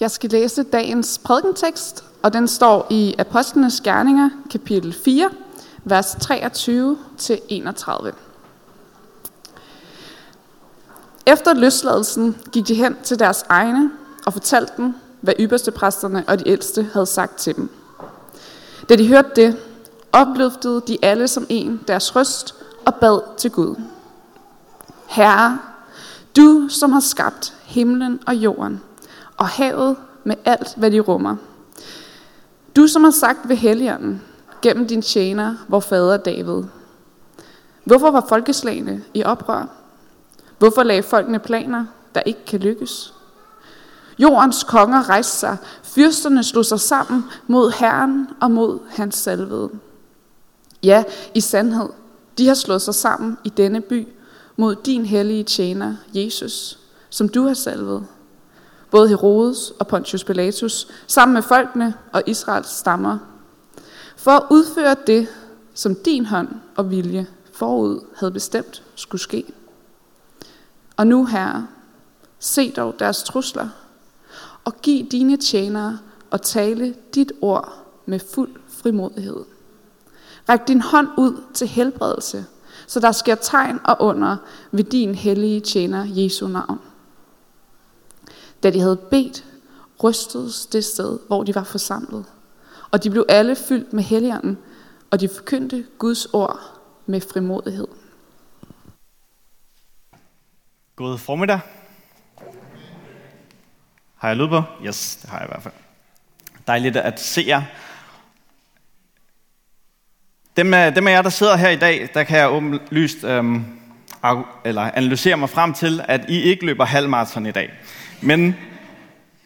Jeg skal læse dagens prædikentekst, og den står i Apostlenes Gerninger, kapitel 4, vers 23-31. Efter løsladelsen gik de hen til deres egne og fortalte dem, hvad ypperstepræsterne og de ældste havde sagt til dem. Da de hørte det, opløftede de alle som en deres røst og bad til Gud. Herre, du som har skabt himlen og jorden, og havet med alt, hvad de rummer. Du som har sagt ved Helligånden, gennem din tjener, vor fader David. Hvorfor var folkeslagene i oprør? Hvorfor lagde folkene planer, der ikke kan lykkes? Jordens konger rejste sig, fyrsterne slog sig sammen mod Herren og mod hans salvede. Ja, i sandhed, de har slået sig sammen i denne by mod din hellige tjener, Jesus, som du har salvet. Både Herodes og Pontius Pilatus, sammen med folkene og Israels stammer, for at udføre det, som din hånd og vilje forud havde bestemt skulle ske. Og nu, Herre, se dog deres trusler, og giv dine tjenere og tale dit ord med fuld frimodighed. Ræk din hånd ud til helbredelse, så der sker tegn og under ved din hellige tjener Jesu navn. Da de havde bedt, rystedes det sted, hvor de var forsamlet, og de blev alle fyldt med helligånden, og de forkyndte Guds ord med frimodighed. God formiddag. Har jeg lyd på? Yes, det har jeg i hvert fald. Dejligt at se jer. Dem af, dem af jer, der sidder her i dag, der kan jeg åbenlyst øhm, eller analysere mig frem til, at I ikke løber halvmarathon i dag. Men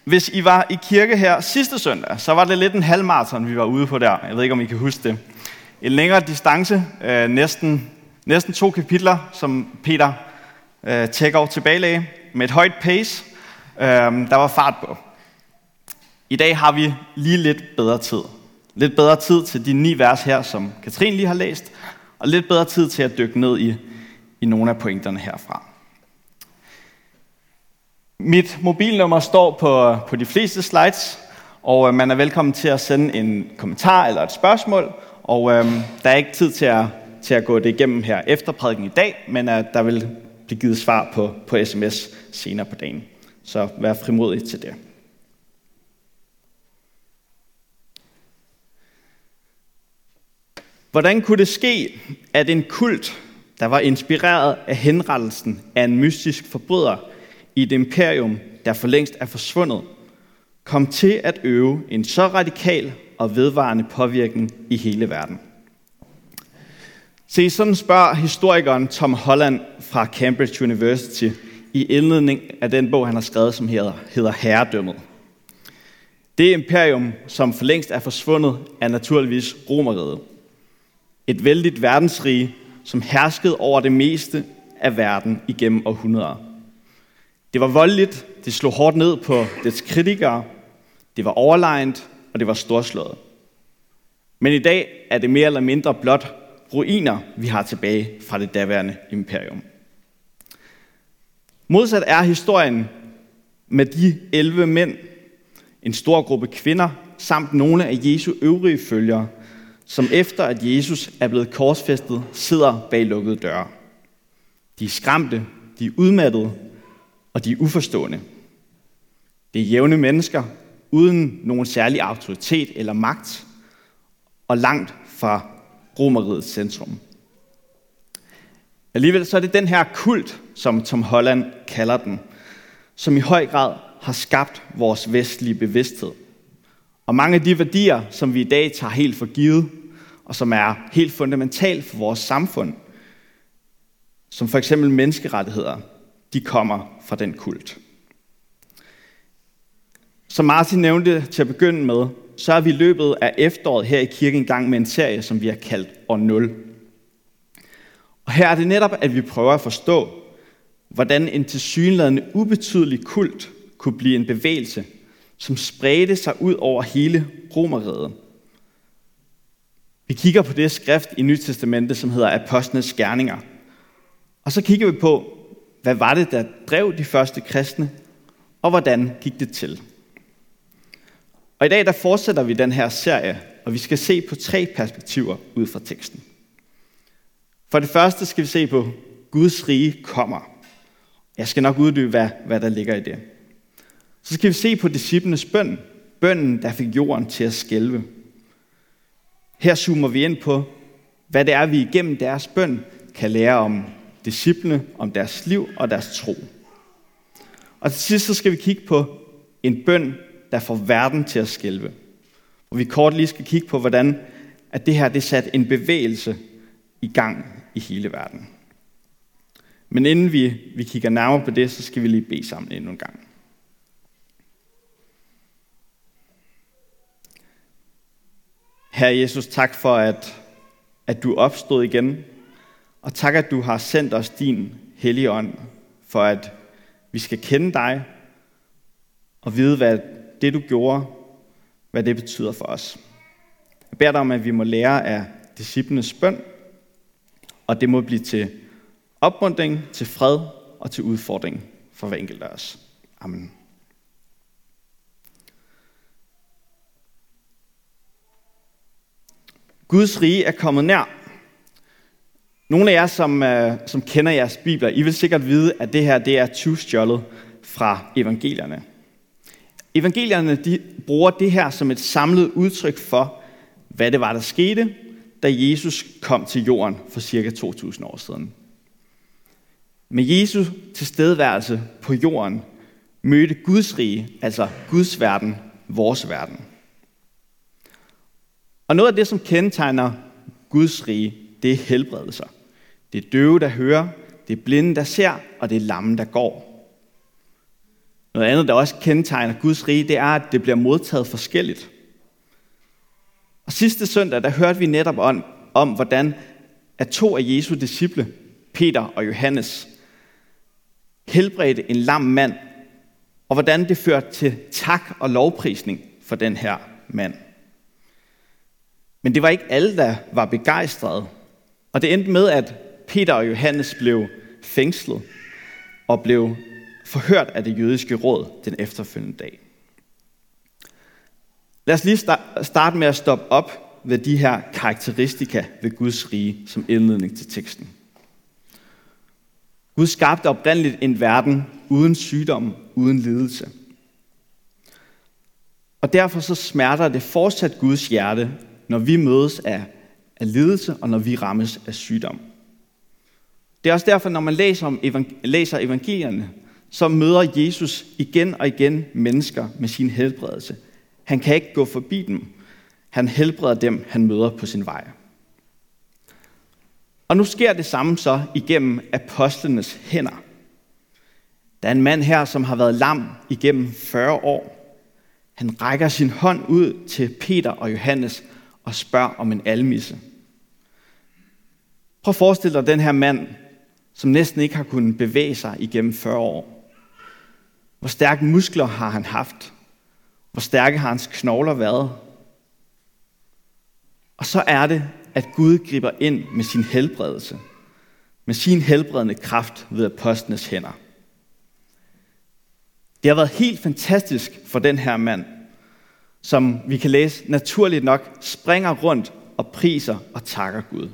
hvis I var i kirke her sidste søndag, så var det lidt en halvmarathon, vi var ude på der. Jeg ved ikke, om I kan huske det. En længere distance, øh, næsten, næsten to kapitler, som Peter øh, tækker tilbage med et højt pace. Øh, der var fart på. I dag har vi lige lidt bedre tid. Lidt bedre tid til de ni vers her, som Katrin lige har læst, og lidt bedre tid til at dykke ned i, i nogle af pointerne herfra. Mit mobilnummer står på, på de fleste slides, og øh, man er velkommen til at sende en kommentar eller et spørgsmål. Og øh, der er ikke tid til at, til at gå det igennem her efter prædiken i dag, men øh, der vil blive givet svar på, på sms senere på dagen. Så vær frimodig til det. Hvordan kunne det ske, at en kult, der var inspireret af henrettelsen af en mystisk forbryder i et imperium, der for længst er forsvundet, kom til at øve en så radikal og vedvarende påvirkning i hele verden? Se, sådan spørger historikeren Tom Holland fra Cambridge University i indledning af den bog, han har skrevet, som hedder, hedder Herredømmet. Det imperium, som for længst er forsvundet, er naturligvis Romeriet. Et vældigt verdensrige, som herskede over det meste af verden igennem århundreder. Det var voldeligt, det slog hårdt ned på dets kritikere, det var overlegent, og det var storslået. Men i dag er det mere eller mindre blot ruiner, vi har tilbage fra det daværende imperium. Modsat er historien med de 11 mænd, en stor gruppe kvinder, samt nogle af Jesu øvrige følgere, som efter at Jesus er blevet korsfæstet, sidder bag lukkede døre. De er skræmte, de er udmattede, og de er uforstående. Det er jævne mennesker, uden nogen særlig autoritet eller magt, og langt fra romeriets centrum. Alligevel så er det den her kult, som Tom Holland kalder den, som i høj grad har skabt vores vestlige bevidsthed. Og mange af de værdier, som vi i dag tager helt for givet, og som er helt fundamentalt for vores samfund, som for eksempel menneskerettigheder, de kommer fra den kult. Som Martin nævnte til at begynde med, så er vi i løbet af efteråret her i kirken i gang med en serie, som vi har kaldt År 0. Og her er det netop, at vi prøver at forstå, hvordan en tilsyneladende ubetydelig kult kunne blive en bevægelse, som spredte sig ud over hele Romeriet. Vi kigger på det skrift i Nyt Testamentet, som hedder Apostlenes Gerninger. Og så kigger vi på, hvad var det, der drev de første kristne, og hvordan gik det til? Og i dag der fortsætter vi den her serie, og vi skal se på tre perspektiver ud fra teksten. For det første skal vi se på Guds rige kommer. Jeg skal nok uddybe, hvad, hvad der ligger i det. Så skal vi se på disciplenes bøn. Bønnen, der fik jorden til at skælve. Her zoomer vi ind på, hvad det er, vi igennem deres bøn kan lære om disciplene, om deres liv og deres tro. Og til sidst så skal vi kigge på en bøn, der får verden til at skælve. Og vi kort lige skal kigge på, hvordan at det her det sat en bevægelse i gang i hele verden. Men inden vi, vi kigger nærmere på det, så skal vi lige bede sammen endnu en gang. Herre Jesus, tak for, at, at du opstod igen. Og tak, at du har sendt os din hellige ånd, for at vi skal kende dig og vide, hvad det du gjorde, hvad det betyder for os. Jeg beder dig om, at vi må lære af disciplenes bøn, og det må blive til opmuntring, til fred og til udfordring for hver enkelt af os. Amen. Guds rige er kommet nær. Nogle af jer, som, øh, som kender jeres bibler, I vil sikkert vide, at det her det er tyvstjålet fra evangelierne. Evangelierne de bruger det her som et samlet udtryk for, hvad det var, der skete, da Jesus kom til jorden for cirka 2000 år siden. Med Jesu tilstedeværelse på jorden mødte Guds rige, altså Guds verden, vores verden. Og noget af det, som kendetegner Guds rige, det er helbredelser. Det er døve, der hører, det er blinde, der ser, og det er lamme, der går. Noget andet, der også kendetegner Guds rige, det er, at det bliver modtaget forskelligt. Og sidste søndag, der hørte vi netop om, om hvordan at to af Jesu disciple, Peter og Johannes, helbredte en lam mand, og hvordan det førte til tak og lovprisning for den her mand. Men det var ikke alle, der var begejstrede. Og det endte med, at Peter og Johannes blev fængslet og blev forhørt af det jødiske råd den efterfølgende dag. Lad os lige starte med at stoppe op ved de her karakteristika ved Guds rige som indledning til teksten. Gud skabte oprindeligt en verden uden sygdom, uden lidelse. Og derfor så smerter det fortsat Guds hjerte, når vi mødes af, af lidelse og når vi rammes af sygdom. Det er også derfor, når man læser, om, læser evangelierne, så møder Jesus igen og igen mennesker med sin helbredelse. Han kan ikke gå forbi dem. Han helbreder dem, han møder på sin vej. Og nu sker det samme så igennem apostlenes hænder. Der er en mand her, som har været lam igennem 40 år. Han rækker sin hånd ud til Peter og Johannes og spørger om en almisse. Prøv at forestille dig den her mand, som næsten ikke har kunnet bevæge sig igennem 40 år. Hvor stærke muskler har han haft? Hvor stærke har hans knogler været? Og så er det, at Gud griber ind med sin helbredelse, med sin helbredende kraft ved apostlenes hænder. Det har været helt fantastisk for den her mand, som vi kan læse naturligt nok springer rundt og priser og takker Gud.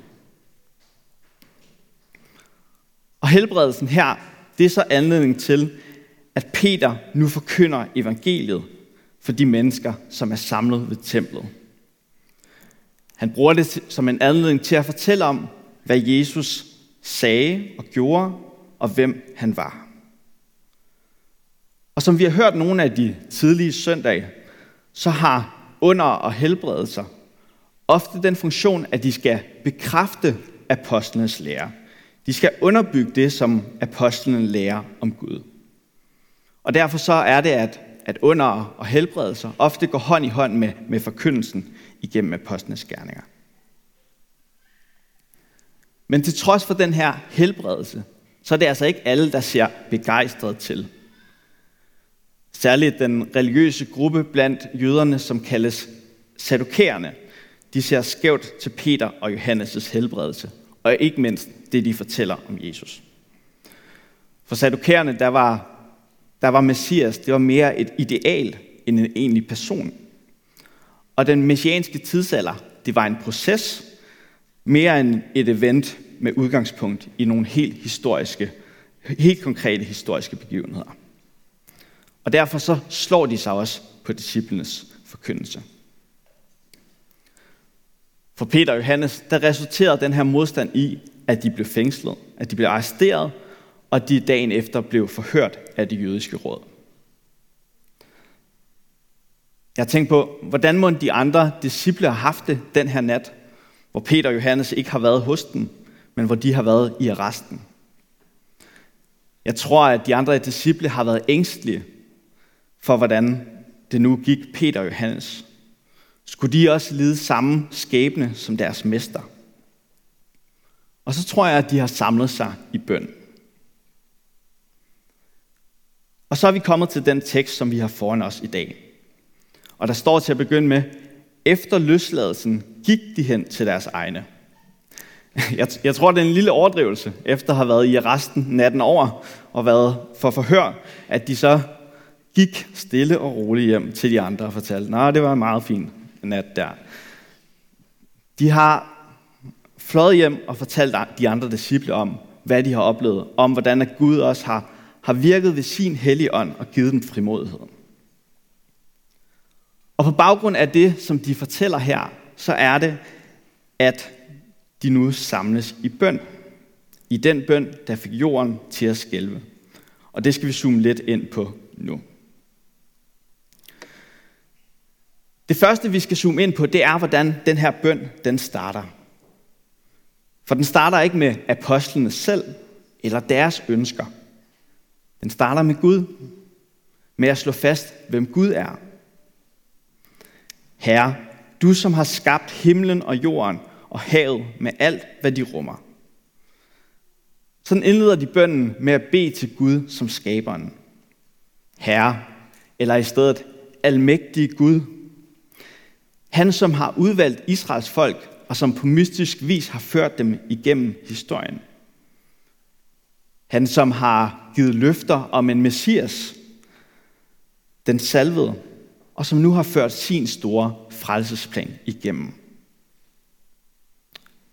Og helbredelsen her, det er så anledning til, at Peter nu forkynder evangeliet for de mennesker, som er samlet ved templet. Han bruger det som en anledning til at fortælle om, hvad Jesus sagde og gjorde, og hvem han var. Og som vi har hørt nogle af de tidlige søndage, så har under og helbredelser ofte den funktion, at de skal bekræfte apostlenes lære. De skal underbygge det, som apostlene lærer om Gud. Og derfor så er det, at, at under og helbredelser ofte går hånd i hånd med, med forkyndelsen igennem apostlenes gerninger. Men til trods for den her helbredelse, så er det altså ikke alle, der ser begejstret til. Særligt den religiøse gruppe blandt jøderne, som kaldes sadukærerne, de ser skævt til Peter og Johannes' helbredelse, og ikke mindst det, de fortæller om Jesus. For sadukærerne, der var, der var Messias, det var mere et ideal end en egentlig person. Og den messianske tidsalder, det var en proces, mere end et event med udgangspunkt i nogle helt historiske, helt konkrete historiske begivenheder. Og derfor så slår de sig også på disciplenes forkyndelse. For Peter og Johannes, der resulterede den her modstand i, at de blev fængslet, at de blev arresteret, og at de dagen efter blev forhørt af det jødiske råd. Jeg tænkte på, hvordan må de andre disciple have haft det den her nat, hvor Peter og Johannes ikke har været hos dem, men hvor de har været i arresten. Jeg tror, at de andre disciple har været ængstelige for, hvordan det nu gik Peter og Johannes. Skulle de også lide samme skæbne som deres mester? Og så tror jeg, at de har samlet sig i bøn. Og så er vi kommet til den tekst, som vi har foran os i dag. Og der står til at begynde med, efter løsladelsen gik de hen til deres egne. Jeg, jeg tror, det er en lille overdrivelse, efter at have været i arresten natten over og været for forhør, at de så gik stille og roligt hjem til de andre og fortalte, nej, det var en meget fin nat der. De har fløjet hjem og fortalt de andre disciple om, hvad de har oplevet, om hvordan at Gud også har, har virket ved sin hellige ånd og givet dem frimodighed. Og på baggrund af det, som de fortæller her, så er det, at de nu samles i bøn. I den bøn, der fik jorden til at skælve. Og det skal vi zoome lidt ind på nu. Det første, vi skal zoome ind på, det er, hvordan den her bøn, den starter. For den starter ikke med apostlene selv, eller deres ønsker. Den starter med Gud, med at slå fast, hvem Gud er. Herre, du som har skabt himlen og jorden og havet med alt, hvad de rummer. Sådan indleder de bønnen med at bede til Gud som skaberen. Herre, eller i stedet almægtige Gud. Han, som har udvalgt Israels folk, og som på mystisk vis har ført dem igennem historien. Han, som har givet løfter om en messias, den salvede, og som nu har ført sin store frelsesplan igennem.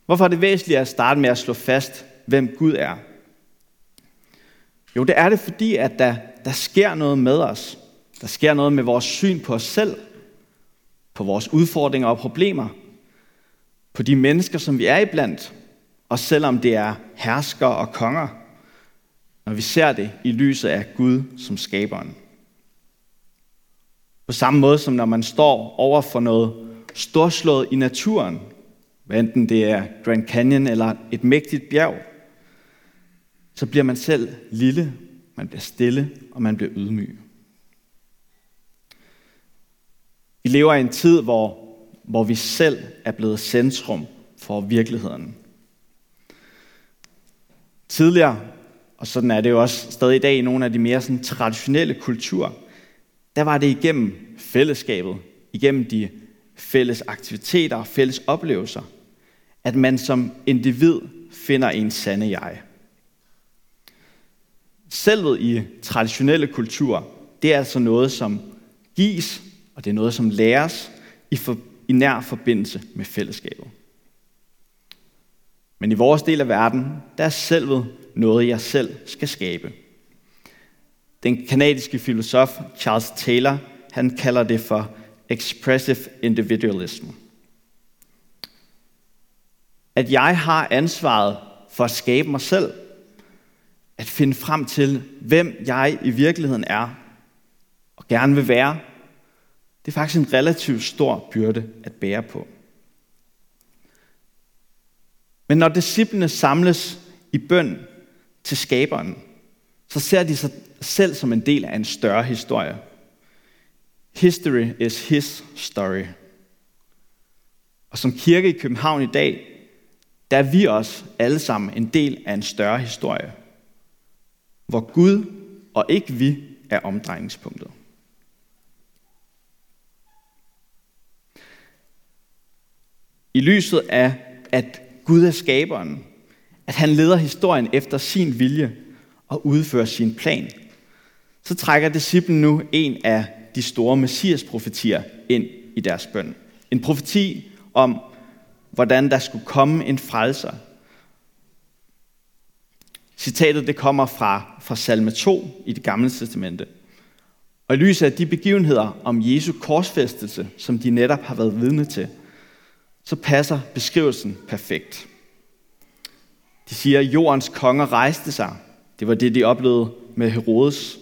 Hvorfor er det væsentligt at starte med at slå fast, hvem Gud er? Jo, det er det fordi, at der, der sker noget med os. Der sker noget med vores syn på os selv, på vores udfordringer og problemer, på de mennesker, som vi er iblandt, og selvom det er herskere og konger, når vi ser det i lyset af Gud som skaberen. På samme måde som når man står over for noget storslået i naturen, hvad enten det er Grand Canyon eller et mægtigt bjerg, så bliver man selv lille, man bliver stille, og man bliver ydmyg. Vi lever i en tid, hvor, hvor vi selv er blevet centrum for virkeligheden. Tidligere, og sådan er det jo også stadig i dag i nogle af de mere sådan, traditionelle kulturer, der var det igennem fællesskabet, igennem de fælles aktiviteter og fælles oplevelser, at man som individ finder en sande jeg. Selvet i traditionelle kulturer, det er altså noget, som gives, og det er noget, som læres i, for, i nær forbindelse med fællesskabet. Men i vores del af verden, der er selvet noget, jeg selv skal skabe. Den kanadiske filosof Charles Taylor, han kalder det for expressive individualism. At jeg har ansvaret for at skabe mig selv, at finde frem til, hvem jeg i virkeligheden er og gerne vil være, det er faktisk en relativt stor byrde at bære på. Men når disciplene samles i bøn til skaberen, så ser de sig selv som en del af en større historie. History is his story. Og som kirke i København i dag, der er vi også alle sammen en del af en større historie, hvor Gud og ikke vi er omdrejningspunktet. I lyset af, at Gud er skaberen, at han leder historien efter sin vilje og udfører sin plan, så trækker disciplen nu en af de store messias-profetier ind i deres bøn. En profeti om, hvordan der skulle komme en frelser. Citatet det kommer fra, fra salme 2 i det gamle testamente. Og i lyset af de begivenheder om Jesu korsfæstelse, som de netop har været vidne til, så passer beskrivelsen perfekt. De siger, at jordens konger rejste sig. Det var det, de oplevede med Herodes.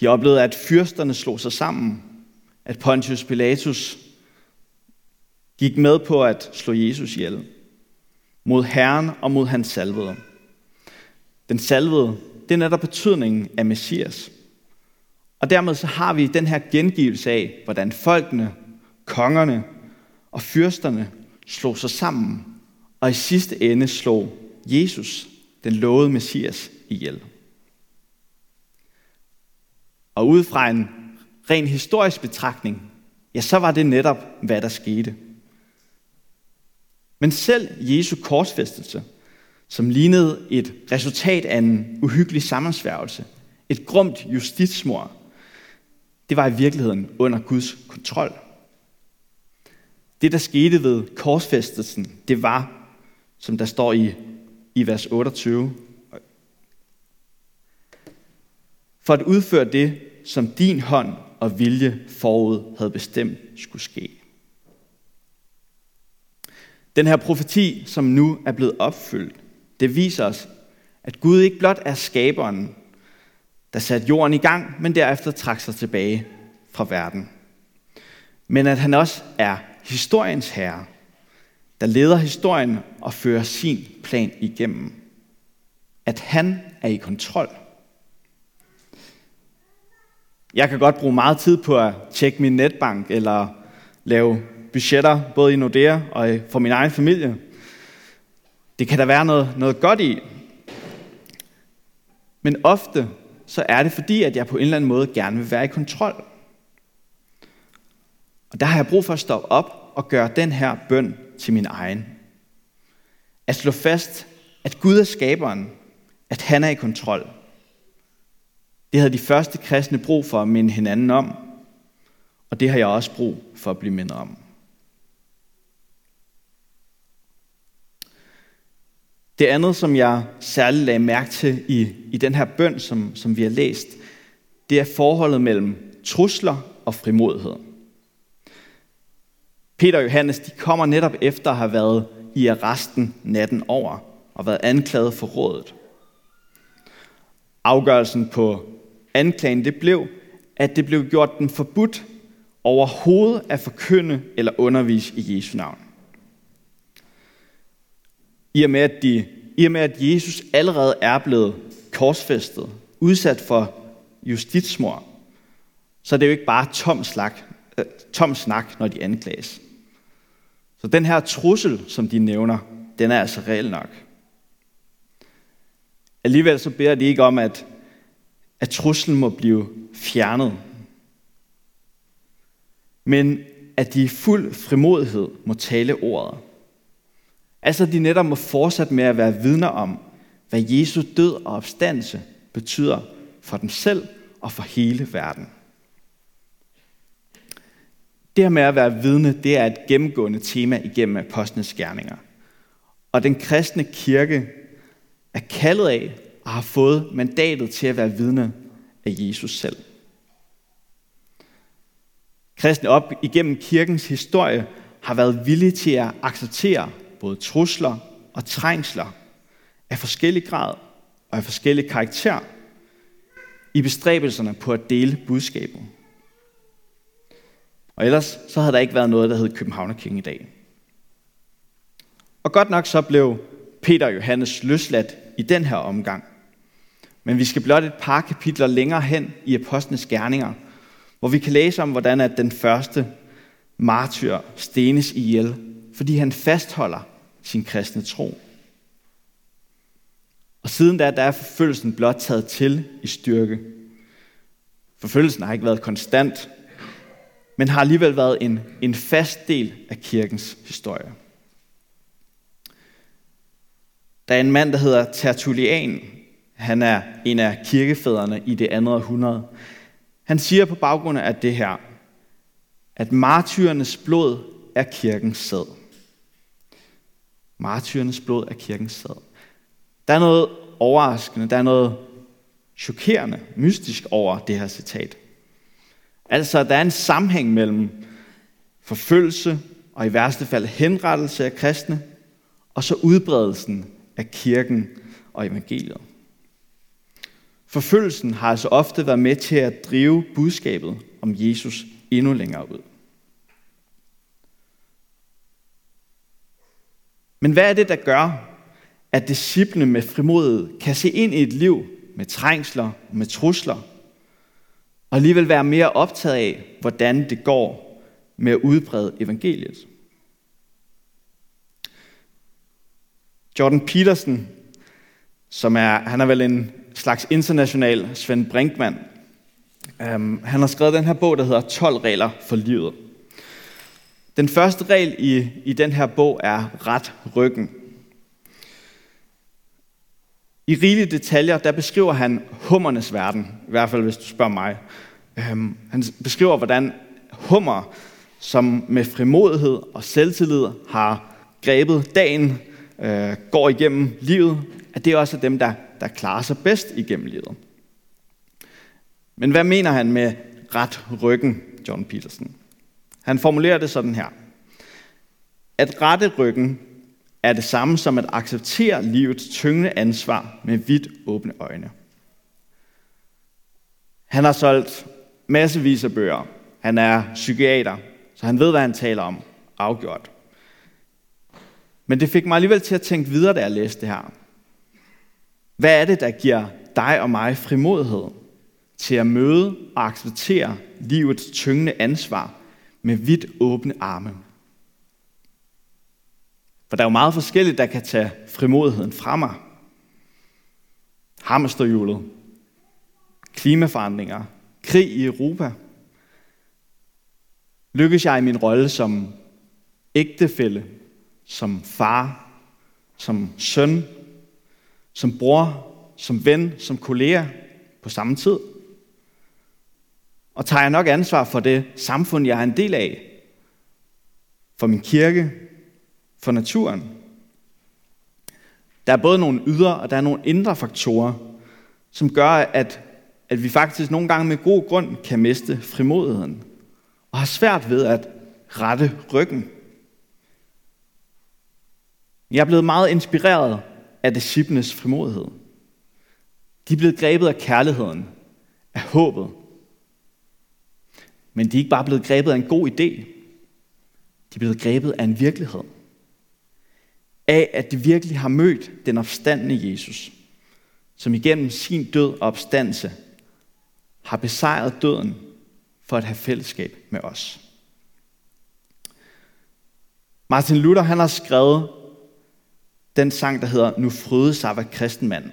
De oplevede, at fyrsterne slog sig sammen. At Pontius Pilatus gik med på at slå Jesus ihjel. Mod Herren og mod hans salvede. Den salvede, det er netop betydningen af Messias. Og dermed så har vi den her gengivelse af, hvordan folkene, kongerne og fyrsterne slog sig sammen, og i sidste ende slog Jesus, den lovede Messias, ihjel. Og ud fra en ren historisk betragtning, ja, så var det netop, hvad der skete. Men selv Jesu korsfæstelse, som lignede et resultat af en uhyggelig sammensværgelse, et grumt justitsmord, det var i virkeligheden under Guds kontrol. Det, der skete ved korsfæstelsen, det var, som der står i, i vers 28, for at udføre det, som din hånd og vilje forud havde bestemt skulle ske. Den her profeti, som nu er blevet opfyldt, det viser os, at Gud ikke blot er skaberen, der satte jorden i gang, men derefter trak sig tilbage fra verden. Men at han også er historiens herre, der leder historien og fører sin plan igennem. At han er i kontrol. Jeg kan godt bruge meget tid på at tjekke min netbank eller lave budgetter, både i Nordea og for min egen familie. Det kan der være noget, noget godt i. Men ofte så er det fordi, at jeg på en eller anden måde gerne vil være i kontrol. Og der har jeg brug for at stoppe op og gøre den her bøn til min egen. At slå fast, at Gud er skaberen, at han er i kontrol. Det havde de første kristne brug for at minde hinanden om, og det har jeg også brug for at blive mindet om. Det andet, som jeg særligt lagde mærke til i, i den her bøn, som, som vi har læst, det er forholdet mellem trusler og frimodighed. Peter og Johannes de kommer netop efter at have været i arresten natten over og været anklaget for rådet. Afgørelsen på anklagen det blev, at det blev gjort dem forbudt overhovedet at forkynde eller undervise i Jesu navn. I og med, at, de, i og med, at Jesus allerede er blevet korsfæstet, udsat for justitsmord, så er det jo ikke bare tom, slag, øh, tom snak, når de anklages. Så den her trussel, som de nævner, den er altså reel nok. Alligevel så beder de ikke om, at, at truslen må blive fjernet. Men at de i fuld frimodighed må tale ordet. Altså at de netop må fortsætte med at være vidner om, hvad Jesu død og opstandelse betyder for dem selv og for hele verden. Det her med at være vidne, det er et gennemgående tema igennem apostlenes gerninger. Og den kristne kirke er kaldet af og har fået mandatet til at være vidne af Jesus selv. Kristne op igennem kirkens historie har været villige til at acceptere både trusler og trængsler af forskellig grad og af forskellig karakter i bestræbelserne på at dele budskabet. Og ellers så havde der ikke været noget, der hed Københavnerkirken i dag. Og godt nok så blev Peter og Johannes løsladt i den her omgang. Men vi skal blot et par kapitler længere hen i Apostlenes Gerninger, hvor vi kan læse om, hvordan at den første martyr stenes ihjel, fordi han fastholder sin kristne tro. Og siden da, der er forfølgelsen blot taget til i styrke. Forfølgelsen har ikke været konstant, men har alligevel været en, en fast del af kirkens historie. Der er en mand, der hedder Tertullian. Han er en af kirkefædrene i det andet århundrede. Han siger på baggrund af det her, at martyrernes blod er kirkens sæd. Martyrernes blod er kirkens sæd. Der er noget overraskende, der er noget chokerende, mystisk over det her citat. Altså, der er en sammenhæng mellem forfølgelse og i værste fald henrettelse af kristne, og så udbredelsen af kirken og evangeliet. Forfølgelsen har altså ofte været med til at drive budskabet om Jesus endnu længere ud. Men hvad er det, der gør, at disciplene med frimodighed kan se ind i et liv med trængsler og med trusler, og alligevel være mere optaget af, hvordan det går med at udbrede evangeliet? Jordan Peterson, som er, han er vel en slags international Svend Brinkmann, um, han har skrevet den her bog, der hedder 12 regler for livet. Den første regel i, i den her bog er ret ryggen. I rigelige detaljer, der beskriver han hummernes verden, i hvert fald hvis du spørger mig. Øhm, han beskriver, hvordan hummer, som med frimodighed og selvtillid har grebet dagen, øh, går igennem livet, at det også er dem, der, der klarer sig bedst igennem livet. Men hvad mener han med ret ryggen, John Peterson? Han formulerer det sådan her. At rette ryggen er det samme som at acceptere livets tyngende ansvar med vidt åbne øjne. Han har solgt massevis af bøger. Han er psykiater, så han ved, hvad han taler om. Afgjort. Men det fik mig alligevel til at tænke videre, da jeg læste det her. Hvad er det, der giver dig og mig frimodighed til at møde og acceptere livets tyngende ansvar med vidt åbne arme. For der er jo meget forskelligt, der kan tage frimodigheden fra mig. Hamsterhjulet, klimaforandringer, krig i Europa. Lykkes jeg i min rolle som ægtefælle, som far, som søn, som bror, som ven, som kollega på samme tid? Og tager jeg nok ansvar for det samfund, jeg er en del af? For min kirke? For naturen? Der er både nogle ydre og der er nogle indre faktorer, som gør, at, at vi faktisk nogle gange med god grund kan miste frimodigheden og har svært ved at rette ryggen. Jeg er blevet meget inspireret af disciplenes frimodighed. De er blevet grebet af kærligheden, af håbet, men de er ikke bare blevet grebet af en god idé. De er blevet grebet af en virkelighed. Af at de virkelig har mødt den opstandende Jesus, som igennem sin død og opstandelse har besejret døden for at have fællesskab med os. Martin Luther han har skrevet den sang, der hedder Nu fryde sig var kristenmand,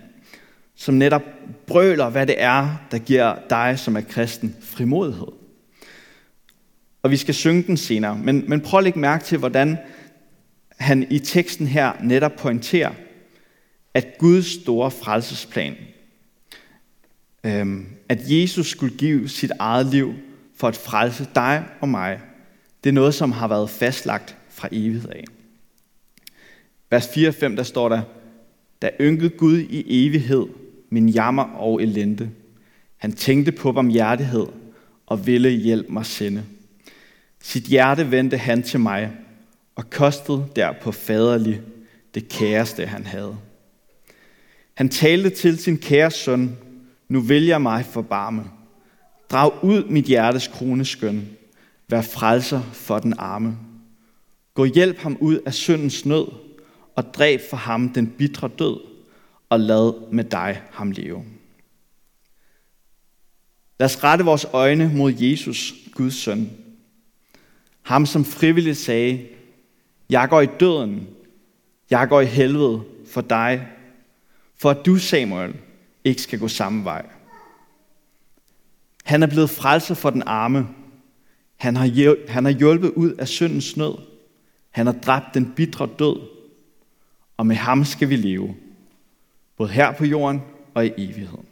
som netop brøler, hvad det er, der giver dig, som er kristen, frimodighed og vi skal synge den senere. Men, men prøv at lægge mærke til, hvordan han i teksten her netop pointerer, at Guds store frelsesplan, øhm, at Jesus skulle give sit eget liv for at frelse dig og mig, det er noget, som har været fastlagt fra evighed af. Vers 4 og 5, der står der, da ynkede Gud i evighed min jammer og elende. Han tænkte på barmhjertighed og ville hjælpe mig sende. Sit hjerte vendte han til mig, og kostede der på faderlig det kæreste, han havde. Han talte til sin kære søn, nu vil jeg mig forbarme. Drag ud mit hjertes krone skøn, vær frelser for den arme. Gå hjælp ham ud af syndens nød, og dræb for ham den bitre død, og lad med dig ham leve. Lad os rette vores øjne mod Jesus, Guds søn, ham, som frivilligt sagde, jeg går i døden, jeg går i helvede for dig, for at du, Samuel, ikke skal gå samme vej. Han er blevet frelser for den arme. Han har, han har hjulpet ud af syndens nød. Han har dræbt den bitre død. Og med ham skal vi leve. Både her på jorden og i evigheden.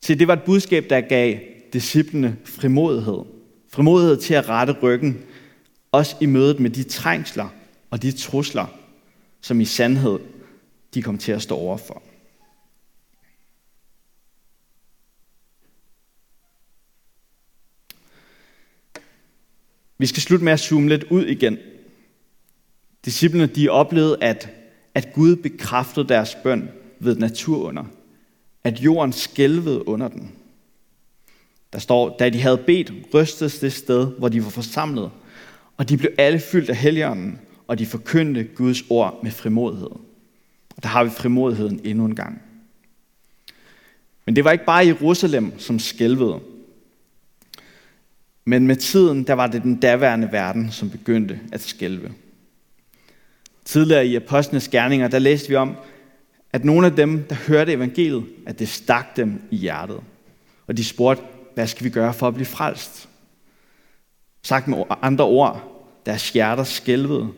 Så det var et budskab, der gav disciplene frimodighed Frimodighed til at rette ryggen, også i mødet med de trængsler og de trusler, som i sandhed de kom til at stå overfor. Vi skal slutte med at zoome lidt ud igen. Disciplene de oplevede, at, at Gud bekræftede deres bøn ved naturunder. At jorden skælvede under den. Der står, da de havde bedt, rystes det sted, hvor de var forsamlet, og de blev alle fyldt af helligånden, og de forkyndte Guds ord med frimodighed. Og der har vi frimodigheden endnu en gang. Men det var ikke bare Jerusalem, som skælvede. Men med tiden, der var det den daværende verden, som begyndte at skælve. Tidligere i Apostlenes Gerninger, der læste vi om, at nogle af dem, der hørte evangeliet, at det stak dem i hjertet. Og de spurgte, hvad skal vi gøre for at blive frelst? Sagt med andre ord, deres hjerter skælvede,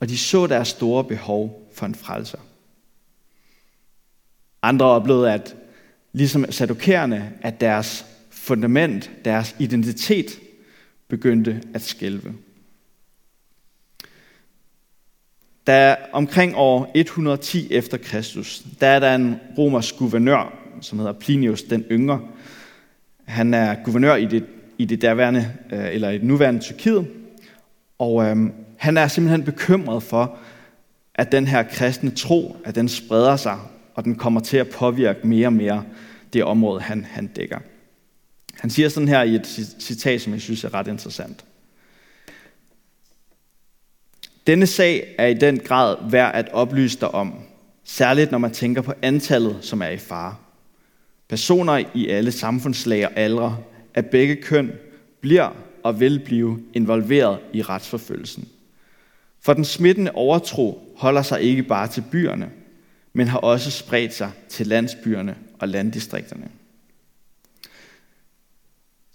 og de så deres store behov for en frelser. Andre oplevede, at ligesom sadokærerne, at deres fundament, deres identitet begyndte at skælve. Da omkring år 110 efter Kristus, der er der en romersk guvernør, som hedder Plinius den yngre. Han er guvernør i det, i det derværende, øh, eller i det nuværende Tyrkiet, og øhm, han er simpelthen bekymret for, at den her kristne tro, at den spreder sig, og den kommer til at påvirke mere og mere det område, han, han dækker. Han siger sådan her i et citat, som jeg synes er ret interessant. Denne sag er i den grad værd at oplyse dig om, særligt når man tænker på antallet, som er i fare. Personer i alle samfundslag og aldre af begge køn bliver og vil blive involveret i retsforfølgelsen. For den smittende overtro holder sig ikke bare til byerne, men har også spredt sig til landsbyerne og landdistrikterne.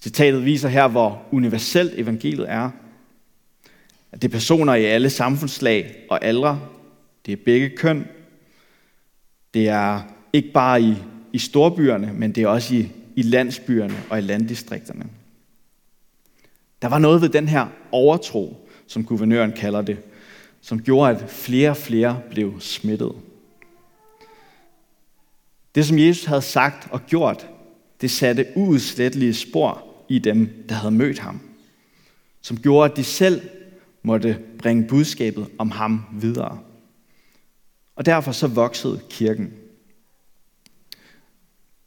Citatet viser her, hvor universelt evangeliet er. At det er personer i alle samfundslag og aldre. Det er begge køn. Det er ikke bare i, i storbyerne, men det er også i, i landsbyerne og i landdistrikterne. Der var noget ved den her overtro, som guvernøren kalder det, som gjorde, at flere og flere blev smittet. Det, som Jesus havde sagt og gjort, det satte uudslettelige spor i dem, der havde mødt ham, som gjorde, at de selv måtte bringe budskabet om ham videre. Og derfor så voksede kirken.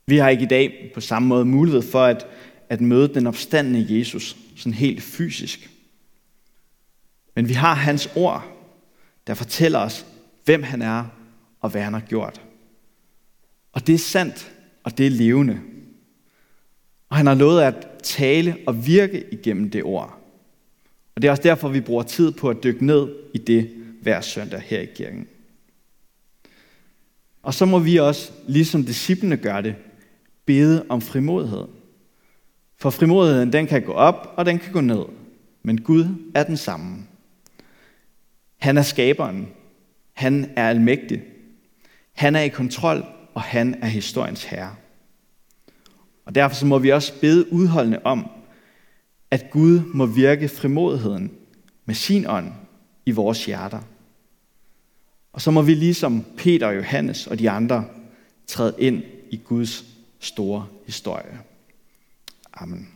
Vi har ikke i dag på samme måde mulighed for at, at møde den opstandende Jesus sådan helt fysisk. Men vi har hans ord, der fortæller os, hvem han er og hvad han har gjort. Og det er sandt, og det er levende. Og han har lovet at tale og virke igennem det ord. Og det er også derfor, vi bruger tid på at dykke ned i det hver søndag her i kirken. Og så må vi også, ligesom disciplene gør det, bede om frimodighed. For frimodigheden, den kan gå op, og den kan gå ned. Men Gud er den samme. Han er skaberen. Han er almægtig. Han er i kontrol, og han er historiens herre. Og derfor så må vi også bede udholdende om, at Gud må virke frimodigheden med sin ånd i vores hjerter. Og så må vi ligesom Peter og Johannes og de andre træde ind i Guds store historie. Amen.